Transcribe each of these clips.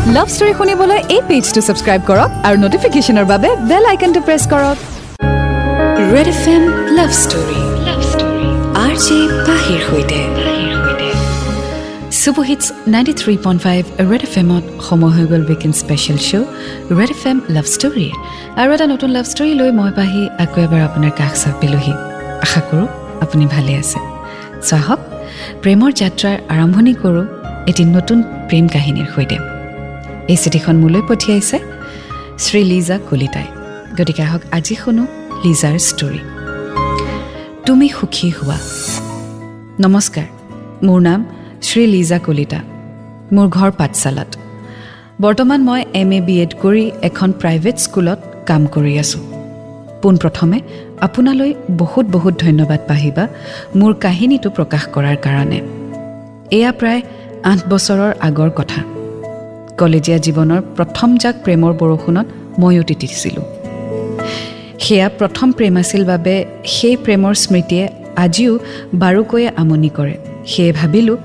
Love story শুনিবলৈ এই পেজটো subscribe কৰক আৰু নটিফিকেশ্যনৰ বাবে বেল আইকনটো প্ৰেছ কৰক। Red F M love story love story R J পাহিৰ সৈতে। Super hits ninety three point five red F এমত সময় হৈ গ'ল weekend special show' red F M লাভ ষ্টৰীৰ আৰু এটা নতুন লাভ ষ্টৰী লৈ মই পাহি আকৌ এবাৰ আপোনাৰ কাষ চাপিলোহি আশা কৰোঁ আপুনি ভালে আছে। চাহক প্ৰেমৰ যাত্ৰাৰ আৰম্ভণি কৰোঁ এটি নতুন প্ৰেম কাহিনীৰ সৈতে। এই চিঠিখন মোলৈ পঠিয়াইছে শ্ৰী লিজা কলিতাই। গতিকে আহক আজি শুনো লিজাৰ ষ্টৰী তুমি সুখী হোৱা। নমস্কাৰ মোৰ নাম শ্ৰী লিজা কলিতা। মোৰ ঘৰ পাঠশালাত। বৰ্তমান মই এম এ বি এড কৰি এখন প্ৰাইভেট স্কুলত কাম কৰি আছোঁ। পোনপ্ৰথমে আপোনালৈ বহুত বহুত ধন্যবাদ পাহিবা মোৰ কাহিনীটো প্ৰকাশ কৰাৰ কাৰণে। এয়া প্ৰায় আঠ বছৰৰ আগৰ কথা। কলেজীয়া জীৱনৰ প্ৰথম জাক প্ৰেমৰ বৰষুণত ময়ো তিতিছিলোঁ। সেয়া প্ৰথম প্ৰেম আছিল বাবে সেই প্ৰেমৰ স্মৃতিয়ে আজিও বাৰুকৈয়ে আমনি কৰে। সেয়ে ভাবিলোঁ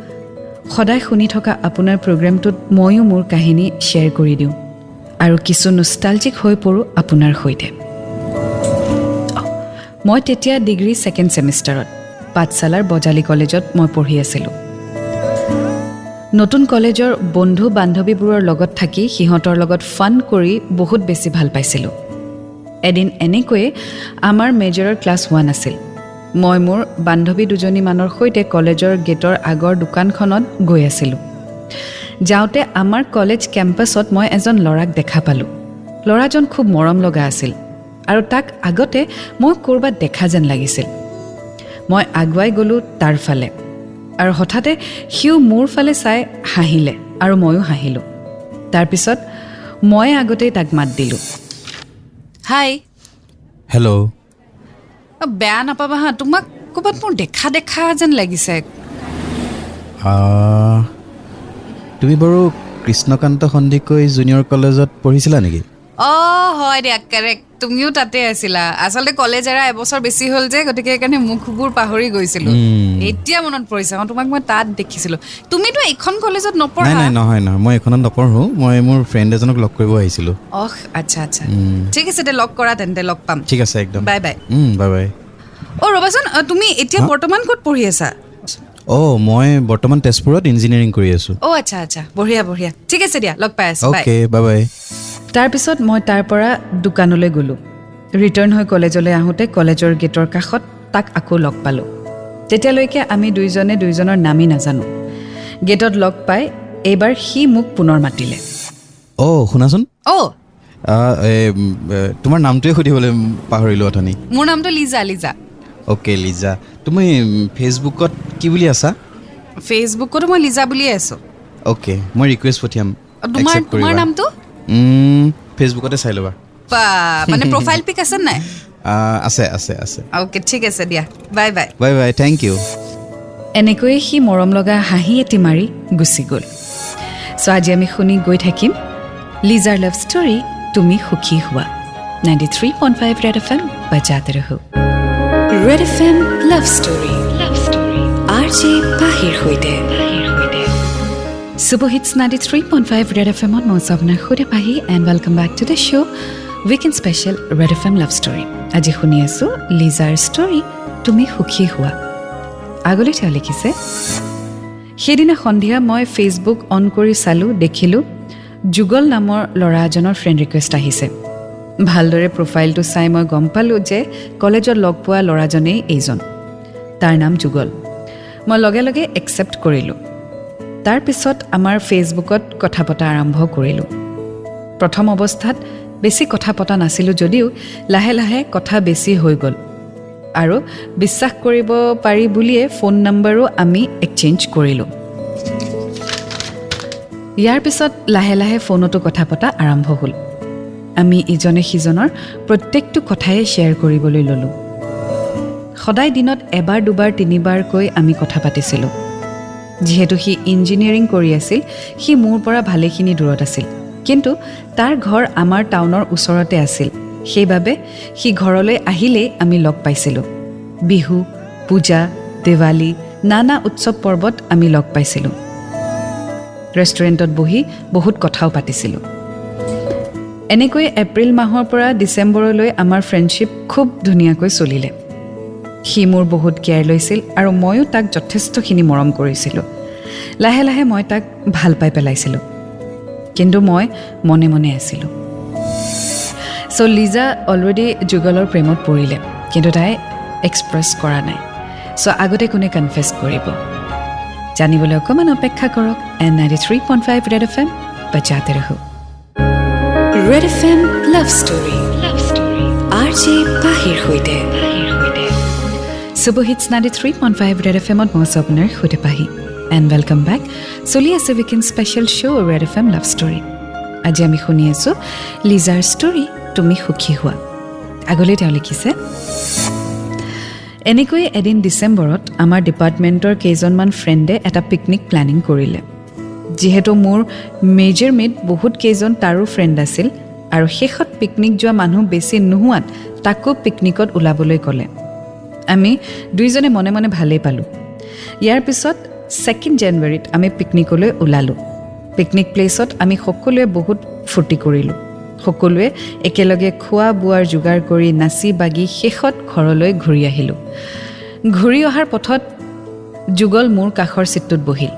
সদায় শুনি থকা আপোনাৰ প্ৰগ্ৰেমটোত ময়ো মোৰ কাহিনী শ্বেয়াৰ কৰি দিওঁ আৰু কিছু নষ্টালজিক হৈ পৰোঁ আপোনাৰ সৈতে। মই তেতিয়া ডিগ্ৰী ছেকেণ্ড ছেমিষ্টাৰত পাঠশালাৰ বজালী কলেজত মই পঢ়ি আছিলোঁ। নতুন কলেজৰ বন্ধু বান্ধৱীবোৰৰ লগত থাকি সিহঁতৰ লগত ফান কৰি বহুত বেছি ভাল পাইছিলোঁ। এদিন এনেকৈয়ে আমাৰ মেজৰৰ ক্লাছ ওৱান আছিল। মই মোৰ বান্ধৱী দুজনীমানৰ সৈতে কলেজৰ গেটৰ আগৰ দোকানখনত গৈ আছিলোঁ। যাওঁতে আমাৰ কলেজ কেম্পাছত মই এজন ল'ৰাক দেখা পালোঁ। ল'ৰাজন খুব মৰম লগা আছিল আৰু তাক আগতে মই ক'ৰবাত দেখা যেন লাগিছিল। মই আগুৱাই গ'লোঁ তাৰ ফালে। আৰু হঠাতে সিও মোৰ ফালে চাই হাঁহিলে আৰু ময়ো হাঁহিলোঁ। তাৰপিছত মই আগতেই তাক মাত দিলোঁ। হাই। হেল্ল' বেয়া নাপাবা হা তোমাক ক'ৰবাত মোৰ দেখা দেখা যেন লাগিছে। তুমি বাৰু কৃষ্ণকান্ত সন্দিকৈ জুনিয়ৰ কলেজত পঢ়িছিলা নেকি? অঁ হয় দিয়া কাৰেক্ট তুমিও তাতে আছিলা। আচলতে কলেজ এৰা এবছৰ বেছি হ'ল যে গতিকে সেইকাৰণে মুখবোৰ পাহৰি গৈছিলোঁ। এতিয়া মনত পৰিছে অঁ তোমাক মই তাত দেখিছিলোঁ। তুমিতো এইখন কলেজত নপঢ়া? নাই নহয় নহয় মই এইখনত নপঢ়োঁ মই মোৰ ফ্ৰেণ্ড এজনক লগ কৰিব আহিছিলোঁ। অহ আচ্ছা আচ্ছা। ঠিক আছে দে লগ কৰা তেন্তে লগ পাম। ঠিক আছে একদম। Bye bye. Bye bye. অ' ৰ'বাচোন তুমি এতিয়া? বৰ্তমান ক'ত পঢ়ি আছা? অঁ মই বৰ্তমান তেজপুৰত ইঞ্জিনিয়াৰিং কৰি আছোঁ। অ' আচ্ছা আচ্ছা বঢ়িয়া বঢ়িয়া। ঠিক আছে দিয়া লগ পাই আছোঁ অ'কে বাই বাই। তাৰপিছত মই তাৰ পৰা দোকানলৈ গ'লোঁ। ৰিটাৰ্ণ হৈ কলেজলৈ আহোঁতে কলেজৰ গেটৰ কাষত তাক আকৌ লগ পালোঁ। তেতিয়ালৈকে আমি দুইজনে দুইজনৰ নামেই নাজানো। গেটত লগ পাই এইবাৰ সি মোক পুনৰ মাতিলে। অঁ শুনাচোন। অ' তোমাৰ নামটোৱে সুধিবলৈ পাহৰিলোঁ অথনি। মোৰ নামটো লিজা লিজা। অ'কে লিজা। তুমি ফেচবুকত কি বুলি আছা? ফেচবুকতো মই লিজা বুলিয়ে আছোঁ। অ'কে মই ৰিকুৱেষ্ট পঠিয়াম। তোমাৰ। নামটো? ফেচবুকতে চাই ল'বা। বা মানে প্ৰফাইল পিক আছে নাই? আছে আছে আছে। অ'কে ঠিক আছে দিয়া। Bye bye bye bye thank U এনেকৈয়ে সি মৰম লগা হাঁহি এটি মাৰি গুচি গ'ল। চ' আজি আমি শুনি গৈ থাকিম। লিজাৰ লাভ ষ্টৰী তুমি সুখী হোৱা। Ninety three point five red F M বাজাতে ৰহো। Red F M love story love story R J পাহিৰ সৈতে। ফাইভ ৰেড এফ এমত মই আপোনাৰ সৈতে Pahi and welcome back to the show' weekend special red F M love story আজি শুনি আছোঁ লিজাৰ ষ্টৰী তুমি সুখী হোৱা আগলৈ তেওঁ লিখিছে সেইদিনা সন্ধিয়া মই ফেচবুক অন কৰি চালোঁ দেখিলোঁ যুগল নামৰ ল'ৰা এজনৰ ফ্ৰেণ্ড ৰিকুৱেষ্ট আহিছে ভালদৰে প্ৰফাইলটো চাই মই গম পালোঁ যে কলেজত লগ পোৱা ল'ৰাজনেই এইজন তাৰ নাম যুগল মই লগে লগে একচেপ্ট কৰিলোঁ তাৰপিছত আমাৰ ফেচবুকত কথা পতা আৰম্ভ কৰিলোঁ। প্ৰথম অৱস্থাত বেছি কথা পতা নাছিলোঁ যদিও লাহে লাহে কথা বেছি হৈ গ'ল। আৰু বিশ্বাস কৰিব পাৰি বুলিয়ে ফোন নম্বৰো আমি এক্সেঞ্জ কৰিলোঁ। ইয়াৰ পিছত লাহে লাহে ফোনতো কথা পতা আৰম্ভ হ'ল। আমি ইজনে সিজনৰ প্ৰত্যেকটো কথাই শ্বেয়াৰ কৰিবলৈ ল'লোঁ। সদায় দিনত এবাৰ দুবাৰ তিনিবাৰকৈ আমি কথা পাতিছিলোঁ। যিহেতু সি ইঞ্জিনিয়াৰিং কৰি আছিল সি মোৰ পৰা ভালেখিনি দূৰত আছিল। কিন্তু তাৰ ঘৰ আমাৰ টাউনৰ ওচৰতে আছিল। সেইবাবে সি ঘৰলৈ আহিলেই আমি লগ পাইছিলোঁ। বিহু পূজা দেৱালী নানা উৎসৱ পৰ্বত আমি লগ পাইছিলোঁ। ৰেষ্টুৰেণ্টত বহি বহুত কথাও পাতিছিলোঁ। এনেকৈ এপ্ৰিল মাহৰ পৰা ডিচেম্বৰলৈ আমাৰ ফ্ৰেণ্ডশ্বিপ খুব ধুনীয়াকৈ চলিলে। সি মোৰ বহুত কেয়াৰ লৈছিল আৰু ময়ো তাক যথেষ্টখিনি মৰম কৰিছিলোঁ। লাহে লাহে মই তাক ভাল পাই পেলাইছিলোঁ। কিন্তু মই মনে মনে আছিলোঁ। চ' লিজা অলৰেডি যুগলৰ প্ৰেমত পৰিলে কিন্তু তাই এক্সপ্ৰেছ কৰা নাই। চ' আগতে কোনে কনফেছ কৰিব? জানিবলৈ অকণমান অপেক্ষা কৰক and ninety three point five red F M বজাতে ৰহো। Red F M love story love story R J পাহিৰ সৈতে। Super hits ninety three point five red F এমত মই আছোঁ আপোনাৰ সৈতে পাহি এণ্ড ৱেলকাম বেক চলি আছে weekend special show' red F M love story আজি আমি শুনি আছোঁ লিজাৰ ষ্টৰী তুমি সুখী হোৱা আগলৈ তেওঁ লিখিছে এনেকৈয়ে এদিন ডিচেম্বৰত আমাৰ ডিপাৰ্টমেণ্টৰ কেইজনমান ফ্ৰেণ্ডে এটা পিকনিক প্লেনিং কৰিলে যিহেতু মোৰ মেজৰ মেড বহুত কেইজন তাৰো ফ্ৰেণ্ড আছিল আৰু শেষত পিকনিক যোৱা মানুহ বেছি নোহোৱাত তাকো পিকনিকত ওলাবলৈ ক'লে আমি দুয়োজনে মনে মনে ভালেই পালোঁ। ইয়াৰ পিছত ছেকেণ্ড জানুৱাৰীত আমি পিকনিকলৈ ওলালোঁ। পিকনিক প্লেচত আমি সকলোৱে বহুত ফূৰ্তি কৰিলোঁ। সকলোৱে একেলগে খোৱা বোৱাৰ যোগাৰ কৰি নাচি বাগি শেষত ঘৰলৈ ঘূৰি আহিলোঁ। ঘূৰি অহাৰ পথত যুগল মোৰ কাষৰ চিটটোত বহিল।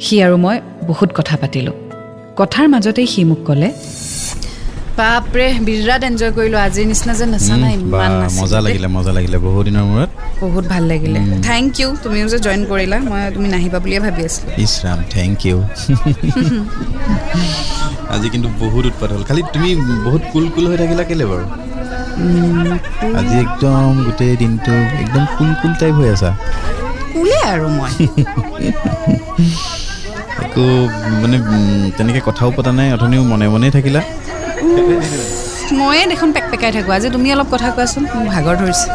সি আৰু মই বহুত কথা পাতিলোঁ। কথাৰ মাজতেই সি মোক ক'লে বাপৰে বিৰাট এনজয় কৰিলোঁ। আজিৰ নিচিনা যে নাচা নাই ইমান মজা লাগিলে মজা লাগিলে। বহু দিনৰ মূৰত। বহুত ভাল লাগিলে। থেংক ইউ তুমিও যে জইন কৰিলা মই তুমি নাহিবা বুলিয়ে ভাবি আছিলোঁ। ইছৰাম থেংক ইউ আজি কিন্তু বহুত উৎপাত হ'ল। খালি তুমি বহুত কুল কুল হৈ থাকিলা কেলে বাৰু? আজি একদম গোটেই দিনটো একদম কুল কুল টাইপ হৈ আছা। কুলে আৰু মই। একো মানে তেনেকৈ কথাও পতা নাই অথনিও মনে মনেই থাকিলা। ময়ে দেখোন পেক পেকাই থাকোঁ। আজি তুমি অলপ কথা কোৱাচোন মোৰ ভাগৰ ধৰিছে।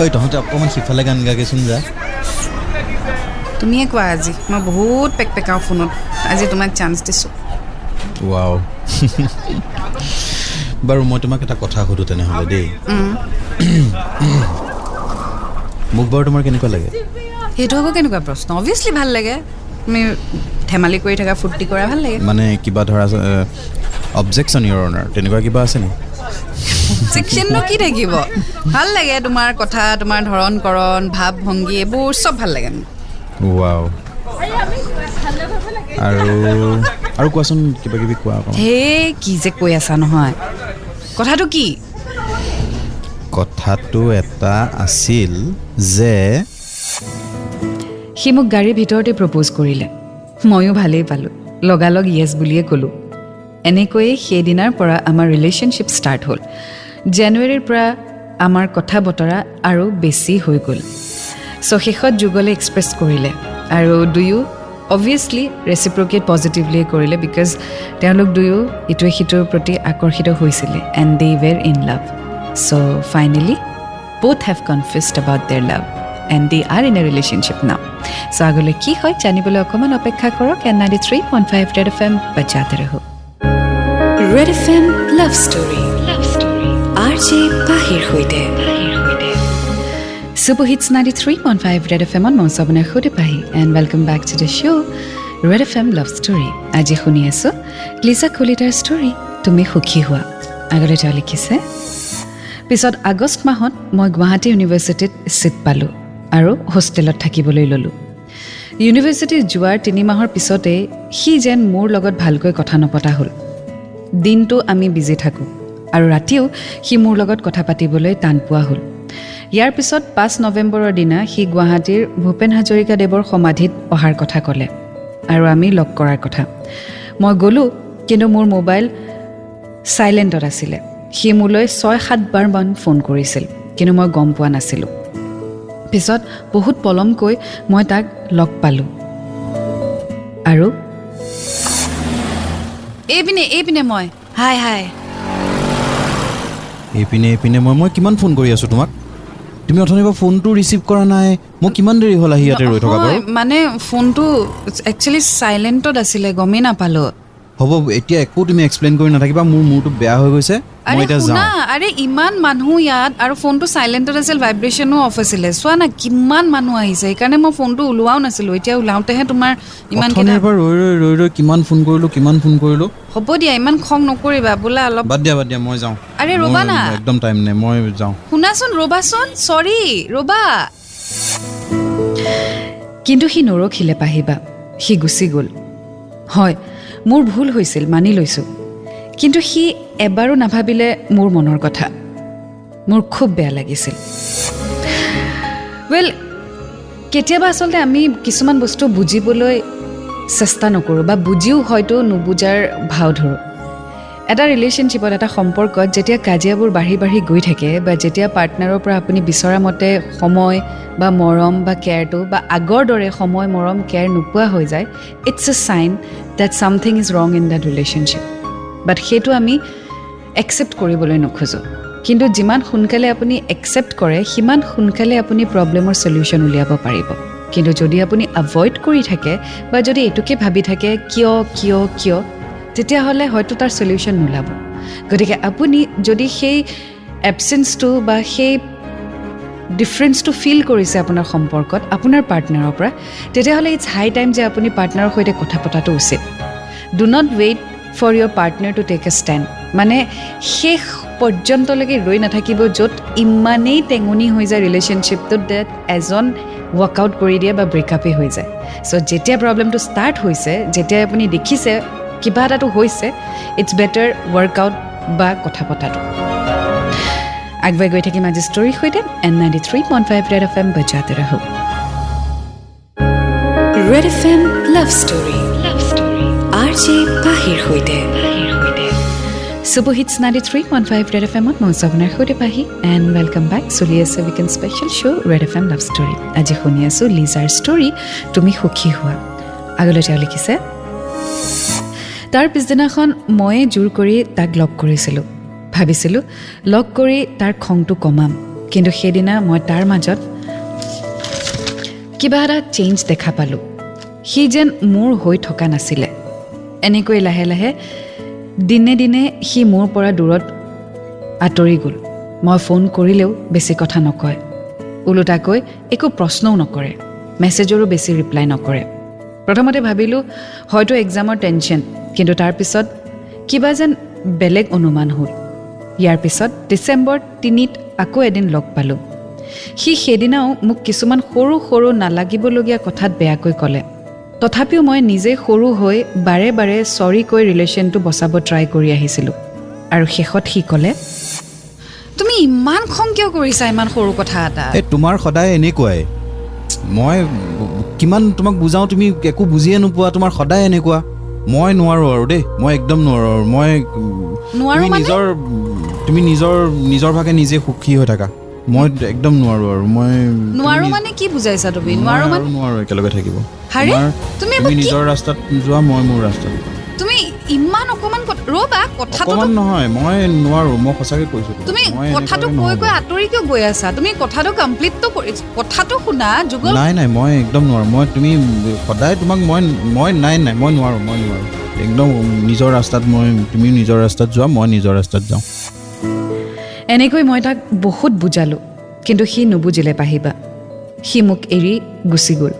ঐ তহঁতে অকণমান সিফালে গান গাগেচোন যা। তুমিয়ে কোৱা আজি মই বহুত পেক পেকাওঁ ফোনত আজি তোমাক চান্স দিছোঁ। ৱাও বাৰু মই তোমাক এটা কথা সুধোঁ তেনেহ'লে দেই। মোক বাৰু তোমাৰ কেনেকুৱা লাগে? সেইটো আকৌ কেনেকুৱা প্ৰশ্ন? অভিয়াছলি ভাল লাগে। তুমি ধেমালি কৰি থকা ফূৰ্তি কৰা ভাল লাগে। মানে কিবা ধৰা অবজেকশ্যন ইয়ৰ অনাৰ তেনেকুৱা কিবা আছে নেকি চেকশ্যননো কি থাকিব? ভাল লাগে তোমাৰ কথা তোমাৰ ধৰণ কৰণ ভাৱ ভংগী এইবোৰ চব ভাল লাগে ৱাও আৰু আৰু কোৱাচোন কিবা কিবি কোৱা হেই কি যে কৈ আছা নহয়। কথাটো কি? কথাটো এটা আছিল যে সি মোক গাড়ীৰ ভিতৰতে প্ৰপ'জ কৰিলে। ময়ো ভালেই পালোঁ। লগালগ য়েছ বুলিয়ে ক'লোঁ। এনেকৈয়ে সেইদিনাৰ পৰা আমাৰ ৰিলেশ্যনশ্বিপ ষ্টাৰ্ট হ'ল। জানুৱাৰীৰ পৰা আমাৰ কথা বতৰা আৰু বেছি হৈ গ'ল। চ' শেষত যুগলে এক্সপ্ৰেছ কৰিলে। আৰু দুয়ো অভিয়াছলি ৰেচিপ্ৰকেট পজিটিভলিয়ে কৰিলে বিকজ তেওঁলোক দুয়ো ইটোৱে সিটোৰ প্ৰতি আকৰ্ষিত হৈছিলে and they were in love so' finally both have confessed about their love and they are in a relationship now. So' আগলৈ কি হয় জানিবলৈ অকণমান অপেক্ষা কৰক। And ninety three point five red F M বাজাতে ৰহো। Red F M love story R J পাহিৰ সৈতে super hits ninety three point five red F এমত মই Pahi. And welcome back to the show' red F M love story আজি শুনি আছোঁ লিজা কলিতাৰ story তুমি সুখী হোৱা। আগলৈ তেওঁ লিখিছে পিছত আগষ্ট মাহত মই গুৱাহাটী ইউনিভাৰ্চিটিত ছিট পালোঁ আৰু হোষ্টেলত থাকিবলৈ ল'লোঁ। ইউনিভাৰ্চিটিত যোৱাৰ তিনি মাহৰ পিছতেই সি যেন মোৰ লগত ভালকৈ কথা নপতা হ'ল। দিনটো আমি বিজি থাকোঁ। আৰু ৰাতিও সি মোৰ লগত কথা পাতিবলৈ টান পোৱা হ'ল। ইয়াৰ পিছত পাঁচ নৱেম্বৰৰ দিনা সি গুৱাহাটীৰ ভূপেন হাজৰিকাদেৱৰ সমাধিত অহাৰ কথা ক'লে। আৰু আমি লগ কৰাৰ কথা। মই গ'লোঁ কিন্তু মোৰ মোবাইল চাইলেণ্টত আছিলে। সি মোলৈ ছয় সাতবাৰমান ফোন কৰিছিল কিন্তু মই গম পোৱা নাছিলোঁ। পিছত বহুত পলমকৈ মই তাক লগ পালোঁ। আৰু এইপিনে এইপিনে মই। হাই হাই। এইপিনে এইপিনে মই মই কিমান ফোন কৰি আছোঁ তোমাক? তুমি অথনিৰ পৰা ফোনটো ৰিচিভ কৰা নাই। মোক কিমান দেৰি হ'ল আহি ইয়াতে ৰৈ থকা বাৰু? মানে ফোনটো একচুৱেলি চাইলেণ্টত আছিলে গমেই নাপালোঁ। হ'ব এতিয়া একো তুমি এক্সপ্লেইন কৰি নাথাকিবা মোৰ মূৰটো বেয়া হৈ গৈছে। মই এতিয়া শুনা যাওঁ। আৰে ইমান মানুহ ইয়াত আৰু ফোনটো চাইলেণ্টত আছিল ভাইব্ৰেশ্যনো অফ আছিলে। চোৱা না কিমান মানুহ আহিছে। সেইকাৰণে মই ফোনটো ওলোৱাও নাছিলোঁ। এতিয়া ওলাওঁতেহে তোমাৰ ইমান অথনিৰ পৰা ৰৈ ৰৈ ৰৈ ৰৈ কিমান ফোন কৰিলোঁ কিমান ফোন কৰিলোঁ। হ'ব দিয়া ইমান খং নকৰিবা। বোলা অলপ বাদ দিয়া বাদ দিয়া মই যাওঁ। আৰে ৰ'বা না। একদম টাইম নাই মই যাওঁ। শুনাচোন ৰ'বাচোন চৰি ৰ'বা। কিন্তু সি নৰখিলে পাহিবা। সি গুচি গ'ল। হয় মোৰ ভুল হৈছিল মানি লৈছোঁ। কিন্তু সি এবাৰো নাভাবিলে মোৰ মনৰ কথা। মোৰ খুব বেয়া লাগিছিল। ৱেল কেতিয়াবা আচলতে আমি কিছুমান বস্তু বুজিবলৈ চেষ্টা নকৰোঁ বা বুজিও হয়তো নুবুজাৰ ভাও ধৰোঁ। এটা ৰিলেশ্যনশ্বিপত এটা সম্পৰ্কত যেতিয়া কাজিয়াবোৰ বাঢ়ি বাঢ়ি গৈ থাকে বা যেতিয়া পাৰ্টনাৰৰ পৰা আপুনি বিচৰা মতে সময় বা মৰম বা কেয়াৰটো বা আগৰ দৰে সময় মৰম কেয়াৰ নোপোৱা হৈ যায় it's a sign that something is wrong in that relationship but সেইটো আমি একচেপ্ট কৰিবলৈ নোখোজোঁ। কিন্তু যিমান সোনকালে আপুনি একচেপ্ট কৰে সিমান সোনকালে আপুনি প্ৰব্লেমৰ চলিউশ্যন উলিয়াব পাৰিব। কিন্তু যদি আপুনি এভইড কৰি থাকে বা যদি এইটোকে ভাবি থাকে কিয় কিয় কিয় তেতিয়াহ'লে হয়তো তাৰ চলিউশ্যন নোলাব। গতিকে আপুনি যদি সেই এবচেঞ্চটো বা সেই ডিফাৰেঞ্চটো ফিল কৰিছে আপোনাৰ সম্পৰ্কত আপোনাৰ পাৰ্টনাৰৰ পৰা তেতিয়াহ'লে ইটছ হাই টাইম যে আপুনি পাৰ্টনাৰৰ সৈতে কথা পতাটো উচিত। Do not wait for your partner to take a stand মানে শেষ পৰ্যন্তলৈকে ৰৈ নাথাকিব য'ত ইমানেই টেঙনি হৈ যায় ৰিলেশ্যনশ্বিপটোত ডেট এজন ৱৰ্কআউট কৰি দিয়ে বা ব্ৰেকআপেই হৈ যায়। চ' যেতিয়া প্ৰব্লেমটো ষ্টাৰ্ট হৈছে যেতিয়াই আপুনি দেখিছে কিবা এটাটো হৈছে ইটছ বেটাৰ ৱৰ্কআউট বা কথা পতাটো। আগুৱাই গৈ থাকিম আজি ষ্টৰীৰ সৈতে and ninety three point five red F M বজাতে ৰাহো। Red F M love story love story R J পাহিৰ সৈতে। Super hits ninety three point five red F এমত মই আপোনাৰ সৈতে পাহি এণ্ড ৱেলকাম বেক চলি আছে weekend special show' red F M love story আজি শুনি আছোঁ লিজাৰ ষ্টৰী তুমি সুখী হোৱা আগলৈ তেওঁ লিখিছে তাৰ পিছদিনাখন ময়ে জোৰ কৰি তাক লগ কৰিছিলোঁ ভাবিছিলোঁ লগ কৰি তাৰ খংটো কমাম কিন্তু সেইদিনা মই তাৰ মাজত কিবা এটা চেঞ্জ দেখা পালোঁ সি যেন মোৰ হৈ থকা নাছিলে এনেকৈ লাহে লাহে দিনে দিনে সি মোৰ পৰা দূৰত আঁতৰি গ'ল। মই ফোন কৰিলেও বেছি কথা নকয়। ওলোটাকৈ একো প্ৰশ্নও নকৰে। মেছেজৰো বেছি ৰিপ্লাই নকৰে। প্ৰথমতে ভাবিলোঁ হয়তো এক্সামৰ টেনশ্যন কিন্তু তাৰপিছত কিবা যেন বেলেগ অনুমান হ'ল। ইয়াৰ পিছত ডিচেম্বৰ তিনিত আকৌ এদিন লগ পালোঁ। সি সেইদিনাও মোক কিছুমান সৰু সৰু নালাগিবলগীয়া কথাত বেয়াকৈ ক'লে। তথাপিও মই নিজে সৰু হৈ বাৰে বাৰে চৰি কৈ ৰিলেশ্যনটো বচাব ট্ৰাই কৰি আহিছিলোঁ। আৰু শেষত সি ক'লে তুমি ইমান খং কিয় কৰিছা ইমান সৰু কথা এটা? এই তোমাৰ সদায় এনেকুৱাই। মই কিমান তোমাক বুজাওঁ তুমি একো বুজিয়ে নোপোৱা তোমাৰ সদায় এনেকুৱা। মই নোৱাৰোঁ আৰু দেই মই একদম নোৱাৰোঁ আৰু। মই নিজৰ তুমি নিজৰ নিজৰ ভাগে নিজে সুখী হৈ থাকা। মই একদম নোৱাৰোঁ আৰু মই নোৱাৰো মানে কি বুজাইছা তুমি? নোৱাৰো মানে নোৱাৰোঁ একেলগে থাকিব। হাৰে, তুমি তুমি নিজৰ ৰাস্তাত যোৱা মই মোৰ ৰাস্তাত। তুমি ইমান অকণমান কথা- ৰ'বা কথাটো অকণমান নহয় মই নোৱাৰোঁ মই সঁচাকৈ কৈছোঁ। তুমি কথাটো কৈ। কৈ আঁতৰি কিয় গৈ আছা? তুমি কথাটো কমপ্লিটটো কৰি কথাটো শুনা যুগল নাই নাই মই একদম নোৱাৰোঁ। মই তুমি সদায় তোমাক মই মই নাই নাই মই নোৱাৰোঁ মই নোৱাৰোঁ। একদম নিজৰ ৰাস্তাত মই তুমি নিজৰ ৰাস্তাত যোৱা মই নিজৰ ৰাস্তাত যাওঁ। এনেকৈ মই তাক বহুত বুজালোঁ কিন্তু সি নুবুজিলে পাহিবা। সি মোক এৰি গুচি গ'ল।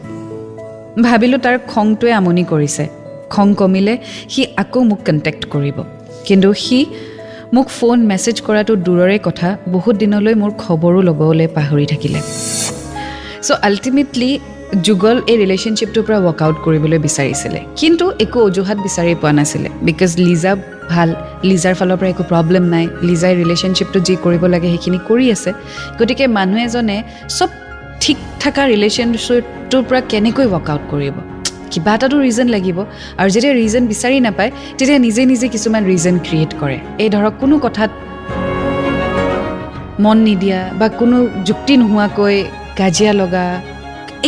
ভাবিলোঁ তাৰ খংটোৱে আমনি কৰিছে। খং কমিলে সি আকৌ মোক কণ্টেক্ট কৰিব। কিন্তু সি মোক ফোন মেছেজ কৰাটো দূৰৰে কথা বহুত দিনলৈ মোৰ খবৰো ল'বলৈ পাহৰি থাকিলে। চ' আল্টিমেটলি যুগল এই ৰিলেশ্যনশ্বিপটোৰ পৰা ৱৰ্কআউট কৰিবলৈ বিচাৰিছিলে। কিন্তু একো অজুহাত বিচাৰি পোৱা নাছিলে। বিকজ লিজা ভাল লিজাৰ ফালৰ পৰা একো প্ৰব্লেম নাই। লিজাই ৰিলেশ্যনশ্বিপটোত যি কৰিব লাগে সেইখিনি কৰি আছে। গতিকে মানুহ এজনে চব ঠিক থকা ৰিলেশ্যনশ্বিপটোৰ পৰা কেনেকৈ ৱৰ্কআউট কৰিব? কিবা এটাতো ৰিজন লাগিব। আৰু যেতিয়া ৰিজন বিচাৰি নাপায় তেতিয়া নিজে নিজে কিছুমান ৰিজন ক্ৰিয়েট কৰে। এই ধৰক কোনো কথাত মন নিদিয়া বা কোনো যুক্তি নোহোৱাকৈ কাজিয়া লগা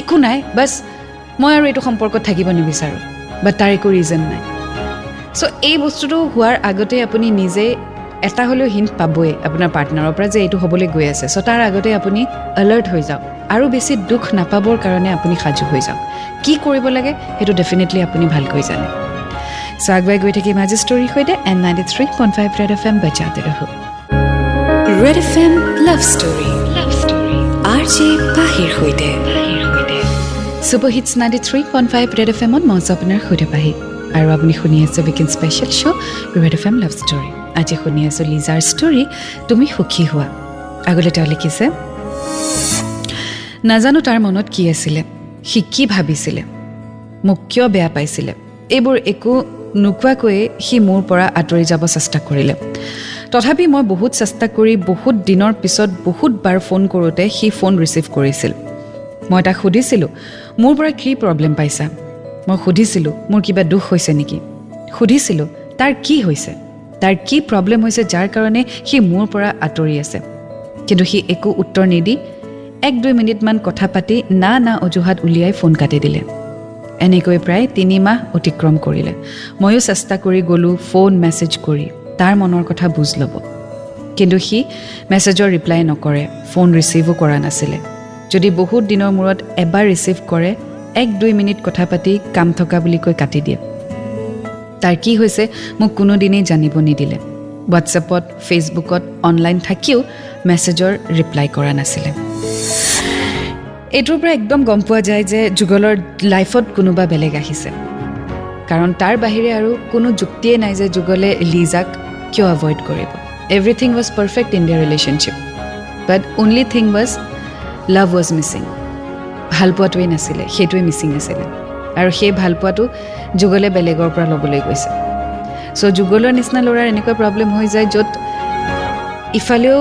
একো নাই বাছ মই আৰু এইটো সম্পৰ্কত থাকিব নিবিচাৰোঁ বা তাৰ একো ৰিজন নাই। চ' এই বস্তুটো হোৱাৰ আগতে আপুনি নিজে এটা হ'লেও হিণ্ট পাবই আপোনাৰ পাৰ্টনাৰৰ পৰা যে এইটো হ'বলৈ গৈ আছে। চ' তাৰ আগতে আপুনি এলাৰ্ট হৈ যাওক আৰু বেছি দুখ নাপাবৰ কাৰণে আপুনি সাজু হৈ যাওক। কি কৰিব লাগে সেইটো ডেফিনেটলি আপুনি ভালকৈ জানে। চ' আগুৱাই গৈ থাকিম আজি ষ্টৰীৰ সৈতে and ninety three point five red F M বজাতে ৰহো। Red F M love story love story R J পাহিৰ সৈতে। Super hits ninety three point five red F এমত মই আপোনাৰ সৈতে পাহি আৰু আপুনি শুনি আছে weekend special show' red F M love story আজি শুনি আছোঁ লিজাৰ ষ্টৰী তুমি সুখী হোৱা। আগলৈ তেওঁ লিখিছে নাজানো তাৰ মনত কি আছিলে সি কি ভাবিছিলে মোক কিয় বেয়া পাইছিলে এইবোৰ একো নোকোৱাকৈয়ে সি মোৰ পৰা আঁতৰি যাব চেষ্টা কৰিলে। তথাপি মই বহুত চেষ্টা কৰি বহুত দিনৰ পিছত বহুতবাৰ ফোন কৰোঁতে সি ফোন ৰিচিভ কৰিছিল। মই তাক সুধিছিলোঁ মোৰ পৰা কি প্ৰব্লেম পাইছা? মই সুধিছিলোঁ মোৰ কিবা দুখ হৈছে নেকি? সুধিছিলোঁ তাৰ কি হৈছে? তাৰ কি প্ৰব্লেম হৈছে যাৰ কাৰণে সি মোৰ পৰা আঁতৰি আছে? কিন্তু সি একো উত্তৰ নিদি এক দুই মিনিটমান কথা পাতি না না অজুহাত উলিয়াই ফোন কাটি দিলে। এনেকৈ প্ৰায় তিনি মাহ অতিক্ৰম কৰিলে। ময়ো চেষ্টা কৰি গ'লোঁ ফোন মেছেজ কৰি তাৰ মনৰ কথা বুজ ল'ব। কিন্তু সি মেছেজৰ ৰিপ্লাই নকৰে ফোন ৰিচিভো কৰা নাছিলে। যদি বহুত দিনৰ মূৰত এবাৰ ৰিচিভ কৰে এক দুই মিনিট কথা পাতি কাম থকা বুলি কৈ কাটি দিয়ে। তাৰ কি হৈছে মোক কোনোদিনেই জানিব নিদিলে। হোৱাটছএপত ফেচবুকত অনলাইন থাকিও মেছেজৰ ৰিপ্লাই কৰা নাছিলে। এইটোৰ পৰা একদম গম পোৱা যায় যে যুগলৰ লাইফত কোনোবা বেলেগ আহিছে। কাৰণ তাৰ বাহিৰে আৰু কোনো যুক্তিয়ে নাই যে যুগলে লিজাক কিয় এভইড কৰিব। Everything was perfect in their relationship but only thing was love was missing ভালপোৱাটোৱেই নাছিলে সেইটোৱে মিচিং আছিলে। আৰু সেই ভালপোৱাটো যুগলে বেলেগৰ পৰা ল'বলৈ গৈছে। চ' যুগলৰ নিচিনা ল'ৰাৰ এনেকুৱা প্ৰব্লেম হৈ যায় য'ত ইফালেও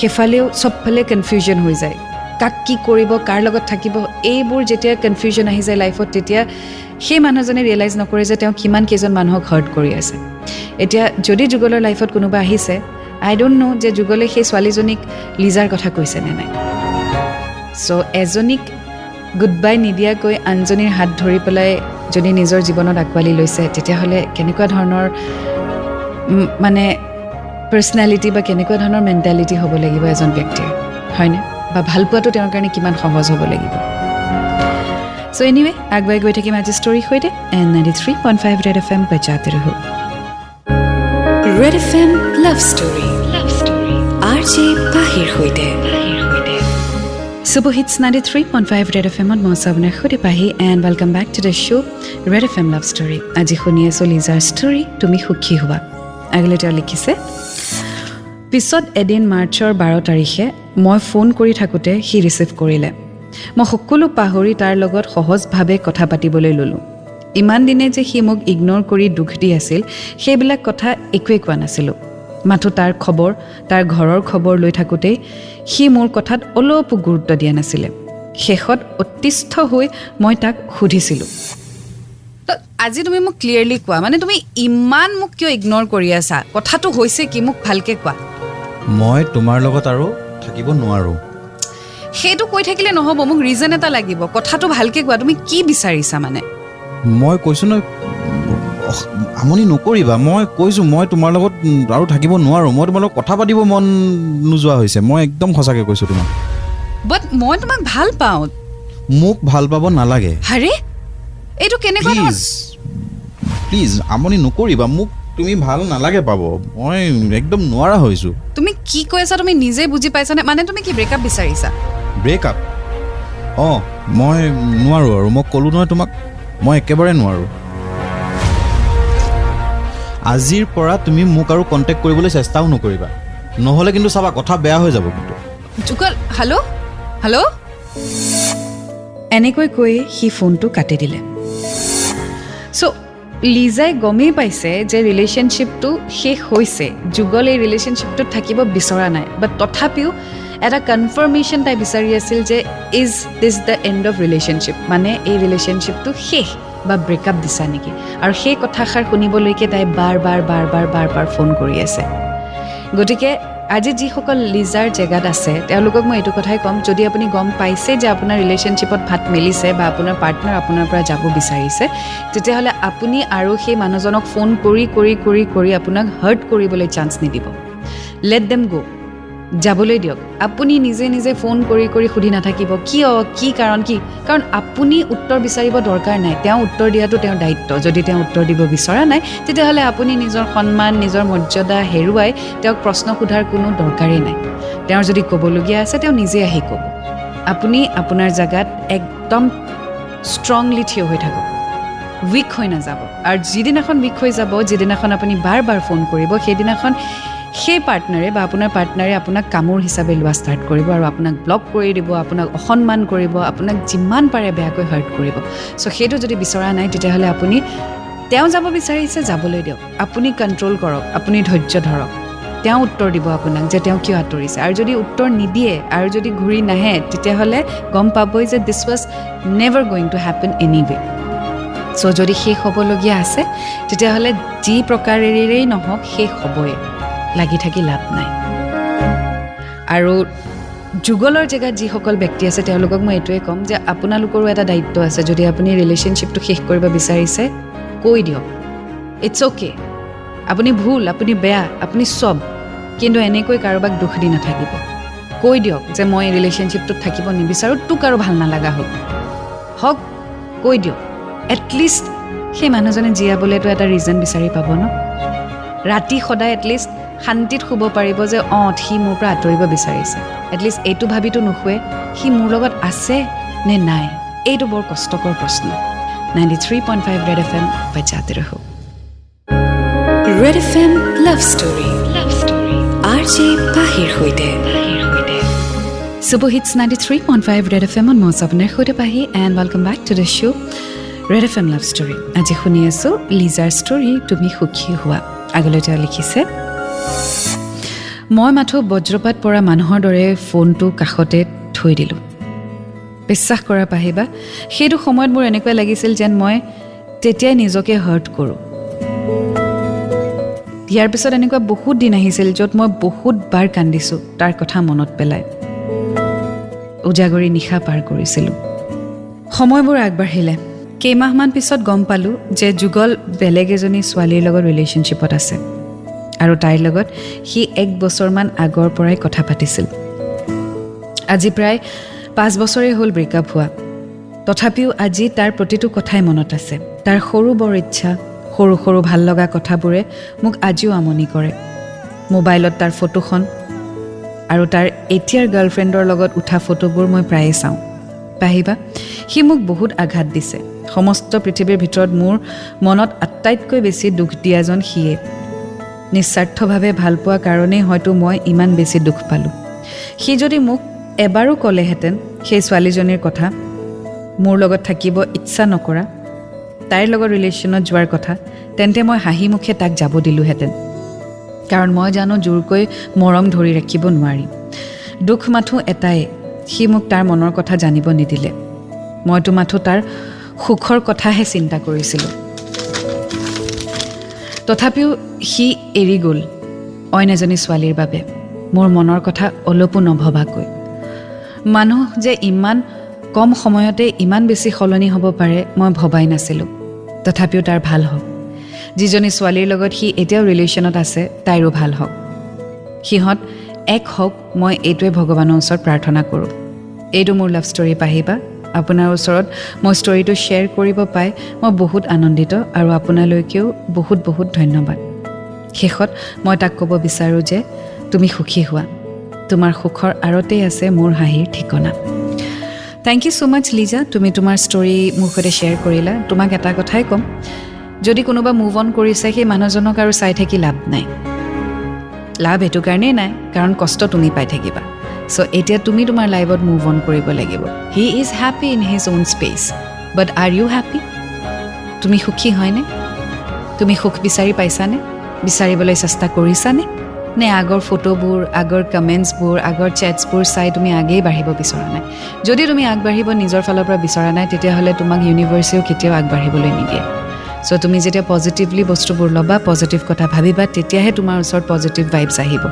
সেইফালেও চবফালে কনফিউজন হৈ যায়। কাক কি কৰিব কাৰ লগত থাকিব এইবোৰ যেতিয়া কনফিউজন আহি যায় লাইফত তেতিয়া সেই মানুহজনে ৰিয়েলাইজ নকৰে যে তেওঁ কিমান কেইজন মানুহক হাৰ্ট কৰি আছে। এতিয়া যদি যুগলৰ লাইফত কোনোবা আহিছে আই ডোণ্ট ন' যে যুগলে সেই ছোৱালীজনীক লিজাৰ কথা কৈছে নে নাই। চ' এজনীক গুড বাই নিদিয়াকৈ আনজনীৰ হাত ধৰি পেলাই যদি নিজৰ জীৱনত আঁকোৱালি লৈছে তেতিয়াহ'লে কেনেকুৱা ধৰণৰ মানে পাৰ্চনেলিটি বা কেনেকুৱা ধৰণৰ মেণ্টেলিটি হ'ব লাগিব এজন ব্যক্তিৰ? হয়নে? বা ভাল পোৱাটো তেওঁৰ কাৰণে কিমান সহজ হ'ব লাগিব? চ' এনিৱে আগুৱাই গৈ থাকিম আজি ষ্টৰীৰ সৈতে and ninety three point five Red F M বজাতে ৰহো Red F M love story love story R J পাহিৰ সৈতে। Super hits ninety three point five Red F এমত মই আপোনাৰ সৈতে Pahi and welcome back to the show' Red F M love story আজি শুনি আছোঁ লিজাৰ ষ্টৰী তুমি সুখী হোৱা আগলৈ তেওঁ লিখিছে পিছত এদিন মাৰ্চৰ বাৰ তাৰিখে মই ফোন কৰি থাকোঁতে সি ৰিচিভ কৰিলে মই সকলো পাহৰি তাৰ লগত সহজভাৱে কথা পাতিবলৈ ল'লোঁ ইমান দিনে যে সি মোক ইগন'ৰ কৰি দুখ দি আছিল সেইবিলাক কথা একোৱেই কোৱা নাছিলোঁ মাথো তাৰ খবৰ তাৰ ঘৰৰ খবৰ লৈ থাকোঁতেই সি মোৰ কথাত অলপো গুৰুত্ব দিয়া নাছিলে। শেষত অতিষ্ঠ হৈ মই তাক সুধিছিলোঁ। আজি তুমি মোক ক্লিয়াৰলি কোৱা মানে তুমি ইমান মোক কিয় ইগন'ৰ কৰি আছা? কথাটো হৈছে কি মোক ভালকৈ কোৱা? মই তোমাৰ লগত আৰু থাকিব নোৱাৰোঁ। সেইটো কৈ থাকিলে নহ'ব মোক ৰিজন এটা লাগিব। কথাটো ভালকৈ কোৱা তুমি কি বিচাৰিছা মানে? মই কৈছোঁ নহয় আমনি নকৰিবা মই কৈছোঁ মই তোমাৰ লগত আৰু থাকিব নোৱাৰোঁ মই তোমাৰ লগত কথা পাতিব মন নোযোৱা হৈছে মই একদম সঁচাকৈ কৈছোঁ তোমাক। বাট মই তোমাক ভাল পাওঁ। মোক ভাল পাব নালাগে। হাৰে এইটো কেনেকুৱা প্লিজ প্লিজ আমনি নকৰিবা মোক তুমি ভাল নালাগে পাব মই একদম নোৱাৰা হৈছোঁ। তুমি কি কৈ আছা তুমি নিজে বুজি পাইছানে মানে তুমি কি ব্ৰেকআপ বিচাৰিছা? ব্ৰেকআপ অঁ মই নোৱাৰোঁ আৰু মই ক'লোঁ নহয় তোমাক মই একেবাৰে নোৱাৰোঁ। আজিৰ পৰা তুমি মোক আৰু কণ্টেক্ট কৰিবলৈ চেষ্টাও নকৰিবা। নহ'লে কিন্তু চাবা কথা বেয়া হৈ যাব কিন্তু। এনেকৈ কৈ সি ফোনটো কাটি দিলে। চ' লিজাই গমেই পাইছে যে ৰিলেশ্যনশ্বিপটো শেষ হৈছে। যুগল এই ৰিলেশ্যনশ্বিপটোত থাকিব বিচৰা নাই। বাট তথাপিও এটা কনফাৰ্মেশ্যন তাই বিচাৰি আছিল যে is this the end of relationship মানে এই ৰিলেশ্যনশ্বিপটো শেষ। বা ব্ৰেকআপ দিছা নেকি? আৰু সেই কথাষাৰ শুনিবলৈকে তাই বাৰ বাৰ বাৰ বাৰ বাৰ বাৰ ফোন কৰি আছে। গতিকে আজি যিসকল লিজাৰ জেগাত আছে তেওঁলোকক মই এইটো কথাই ক'ম যদি আপুনি গম পাইছে যে আপোনাৰ ৰিলেশ্যনশ্বিপত ভাত মেলিছে বা আপোনাৰ পাৰ্টনাৰ আপোনাৰ পৰা যাব বিচাৰিছে তেতিয়াহ'লে আপুনি আৰু সেই মানুহজনক ফোন কৰি কৰি কৰি কৰি আপোনাক হাৰ্ট কৰিবলৈ চান্স নিদিব। লেট দেম গ' যাবলৈ দিয়ক। আপুনি নিজে নিজে ফোন কৰি কৰি সুধি নাথাকিব কিয় কি কাৰণ কি? কাৰণ আপুনি উত্তৰ বিচাৰিব দৰকাৰ নাই। তেওঁ উত্তৰ দিয়াটো তেওঁৰ দায়িত্ব। যদি তেওঁ উত্তৰ দিব বিচৰা নাই তেতিয়াহ'লে আপুনি নিজৰ সন্মান নিজৰ মৰ্যাদা হেৰুৱাই তেওঁক প্ৰশ্ন সোধাৰ কোনো দৰকাৰেই নাই। তেওঁৰ যদি ক'বলগীয়া আছে তেওঁ নিজে আহি ক'ব। আপুনি আপোনাৰ জেগাত একদম ষ্ট্ৰংলি থিয় হৈ থাকক। উইক হৈ নাযাব। আৰু যিদিনাখন উইক হৈ যাব যিদিনাখন আপুনি বাৰ বাৰ ফোন কৰিব সেইদিনাখন সেই পাৰ্টনাৰে বা আপোনাৰ পাৰ্টনাৰে আপোনাক কামোৰ হিচাপে লোৱা ষ্টাৰ্ট কৰিব আৰু আপোনাক ব্লক কৰি দিব আপোনাক অসন্মান কৰিব আপোনাক যিমান পাৰে বেয়াকৈ হাৰ্ট কৰিব। চ' সেইটো যদি বিচৰা নাই তেতিয়াহ'লে আপুনি তেওঁ যাব বিচাৰিছে যাবলৈ দিয়ক। আপুনি কণ্ট্ৰল কৰক আপুনি ধৈৰ্য ধৰক। তেওঁ উত্তৰ দিব আপোনাক যে তেওঁ কিয় আঁতৰিছে। আৰু যদি উত্তৰ নিদিয়ে আৰু যদি ঘূৰি নাহে তেতিয়াহ'লে গম পাবই যে this was never going to happen anyway so' যদি শেষ হ'বলগীয়া আছে তেতিয়াহ'লে যি প্ৰকাৰেৰেই নহওক শেষ হ'বই। লাগি থাকি লাভ নাই। আৰু যুগলৰ জেগাত যিসকল ব্যক্তি আছে তেওঁলোকক মই এইটোৱে ক'ম যে আপোনালোকৰো এটা দায়িত্ব আছে। যদি আপুনি ৰিলেশ্যনশ্বিপটো শেষ কৰিব বিচাৰিছে কৈ দিয়ক। ইটছ অ'কে আপুনি ভুল আপুনি বেয়া আপুনি চব। কিন্তু এনেকৈ কাৰোবাক দুখ দি নাথাকিব। কৈ দিয়ক যে মই ৰিলেশ্যনশ্বিপটোত থাকিব নিবিচাৰোঁ তোক আৰু ভাল নালাগা হ'ল। হওক কৈ দিয়ক। এটলিষ্ট সেই মানুহজনে জীয়াবলৈতো এটা ৰিজন বিচাৰি পাব ন? ৰাতি সদায় এটলিষ্ট শান্তিত শুব পাৰিব যে অঁ সি মোৰ পৰা আঁতৰিব বিচাৰিছে। এটলিষ্ট এইটো ভাবিতো নুশুৱে সি মোৰ লগত আছে নে নাই? এইটো বৰ কষ্টকৰ প্ৰশ্ন। Ninety three point five Red F M বাচ্চাতে ৰহো। Red F M love story love story R J পাহিৰ সৈতে। Super hits ninety three point five Red F এমত মই আপোনাৰ সৈতে Pahi and welcome back to the show' Red F M love story আজি শুনি আছোঁ লিজাৰ story তুমি সুখী হোৱা। আগলৈ তেওঁ লিখিছে মই মাথো বজ্ৰপাত পৰা মানুহৰ দৰে ফোনটো কাষতে থৈ দিলোঁ। বিশ্বাস কৰা পাহিবা সেইটো সময়ত মোৰ এনেকুৱা লাগিছিল যেন মই তেতিয়াই নিজকে হাৰ্ট কৰোঁ। ইয়াৰ পিছত এনেকুৱা বহুত দিন আহিছিল য'ত মই বহুতবাৰ কান্দিছোঁ তাৰ কথা মনত পেলাই। উজাগৰি নিশা পাৰ কৰিছিলোঁ। সময়বোৰ আগবাঢ়িলে। কেইমাহমান পিছত গম পালোঁ যে যুগল বেলেগ এজনী ছোৱালীৰ লগত ৰিলেশ্যনশ্বিপত আছে। আৰু তাইৰ লগত সি এক বছৰমান আগৰ পৰাই কথা পাতিছিল। আজি প্ৰায় পাঁচ বছৰেই হ'ল ব্ৰেকআপ হোৱা। তথাপিও আজি তাৰ প্ৰতিটো কথাই মনত আছে। তাৰ সৰু বৰ ইচ্ছা সৰু সৰু ভাল লগা কথাবোৰে মোক আজিও আমনি কৰে। মোবাইলত তাৰ ফটোখন আৰু তাৰ এতিয়াৰ গাৰ্লফ্ৰেণ্ডৰ লগত উঠা ফটোবোৰ মই প্ৰায়ে চাওঁ। পাহিবা সি মোক বহুত আঘাত দিছে। সমস্ত পৃথিৱীৰ ভিতৰত মোৰ মনত আটাইতকৈ বেছি দুখ দিয়াজন সিয়ে। নিস্বাৰ্থভাৱে ভাল পোৱা কাৰণেই হয়তো মই ইমান বেছি দুখ পালোঁ। সি যদি মোক এবাৰো ক'লেহেঁতেন সেই ছোৱালীজনীৰ কথা মোৰ লগত থাকিব ইচ্ছা নকৰা তাইৰ লগত ৰিলেশ্যনত যোৱাৰ কথা তেন্তে মই হাঁহি মুখে তাক যাব দিলোঁহেঁতেন। কাৰণ মই জানো জোৰকৈ মৰম ধৰি ৰাখিব নোৱাৰি। দুখ মাথো এটাই সি মোক তাৰ মনৰ কথা জানিব নিদিলে। মইতো মাথো তাৰ সুখৰ কথাহে চিন্তা কৰিছিলোঁ। তথাপিও সি এৰি গ'ল অইন এজনী ছোৱালীৰ বাবে। মোৰ মনৰ কথা অলপো নভবাকৈ। মানুহ যে ইমান কম সময়তে ইমান বেছি সলনি হ'ব পাৰে মই ভবাই নাছিলোঁ। তথাপিও তাৰ ভাল হওক। যিজনী ছোৱালীৰ লগত সি এতিয়াও ৰিলেশ্যনত আছে তাইৰো ভাল হওক। সিহঁত এক হওক মই এইটোৱে ভগৱানৰ ওচৰত প্ৰাৰ্থনা কৰোঁ। এইটো মোৰ লাভ ষ্টৰী পাহিবা। আপোনাৰ ওচৰত মই ষ্টৰিটো শ্বেয়াৰ কৰিব পাই মই বহুত আনন্দিত আৰু আপোনালৈকেও বহুত বহুত ধন্যবাদ। শেষত মই তাক ক'ব বিচাৰোঁ যে তুমি সুখী হোৱা। তোমাৰ সুখৰ আঁৰতেই আছে মোৰ হাঁহিৰ ঠিকনা। Thank you so' much Liza তুমি তোমাৰ ষ্টৰি মোৰ সৈতে শ্বেয়াৰ কৰিলা। তোমাক এটা কথাই ক'ম যদি কোনোবা মুভ অন কৰিছে সেই মানুহজনক আৰু চাই থাকি লাভ নাই। লাভ এইটো কাৰণেই নাই কাৰণ কষ্ট তুমি পাই থাকিবা। চ' এতিয়া তুমি তোমাৰ লাইফত মুভ অন কৰিব লাগিব। He is happy in his own space but are you happy তুমি সুখী হয়নে? তুমি সুখ বিচাৰি পাইছানে? বিচাৰিবলৈ চেষ্টা কৰিছানে? নে আগৰ ফটোবোৰ আগৰ কমেণ্টছবোৰ আগৰ চেটছবোৰ চাই তুমি আগেই বাঢ়িব বিচৰা নাই? যদি তুমি আগবাঢ়িব নিজৰ ফালৰ পৰা বিচৰা নাই তেতিয়াহ'লে তোমাক ইউনিভাৰ্চিটিও কেতিয়াও আগবাঢ়িবলৈ নিদিয়ে। চ' তুমি যেতিয়া পজিটিভলি বস্তুবোৰ ল'বা পজিটিভ কথা ভাবিবা তেতিয়াহে তোমাৰ ওচৰত পজিটিভ ভাইবছ আহিব।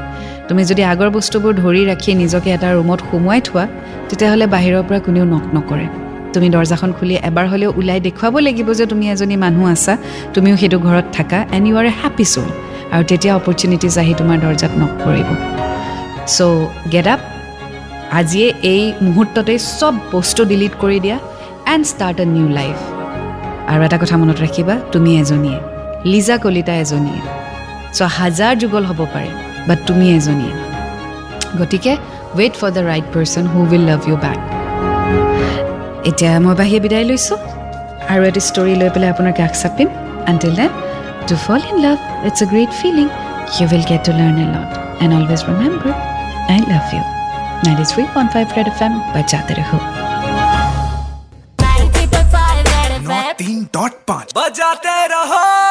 তুমি যদি আগৰ বস্তুবোৰ ধৰি ৰাখি নিজকে এটা ৰুমত সুমুৱাই থোৱা তেতিয়াহ'লে বাহিৰৰ পৰা কোনেও নক নকৰে। তুমি দৰ্জাখন খুলি এবাৰ হ'লেও ওলাই দেখুৱাব লাগিব যে তুমি এজনী মানুহ আছা তুমিও সেইটো ঘৰত থাকা and you are a happy soul আৰু তেতিয়া অপৰচুনিটিজ আহি তোমাৰ দৰ্জাত নক কৰিব। চ' গেট আপ আজিয়ে এই মুহূৰ্ততেই চব বস্তু ডিলিট কৰি দিয়া and start a new life আৰু এটা কথা মনত ৰাখিবা তুমি এজনীয়ে। লিজা কলিতা এজনীয়ে। চ' হাজাৰ যুগল হ'ব পাৰে বাট তুমি এজনীয়ে। গতিকে wait for the right person who will love you back এতিয়া মই বাহিৰে বিদায় লৈছোঁ। আৰু এটি ষ্টৰী লৈ পেলাই আপোনাৰ কাষ চাপিম। Until then to fall in love it's a great feeling you will get to learn a lot and always remember I love you ninety three five Red F M বাচ্চাতে ৰখো तीन डॉट पाँच बजाते रहो।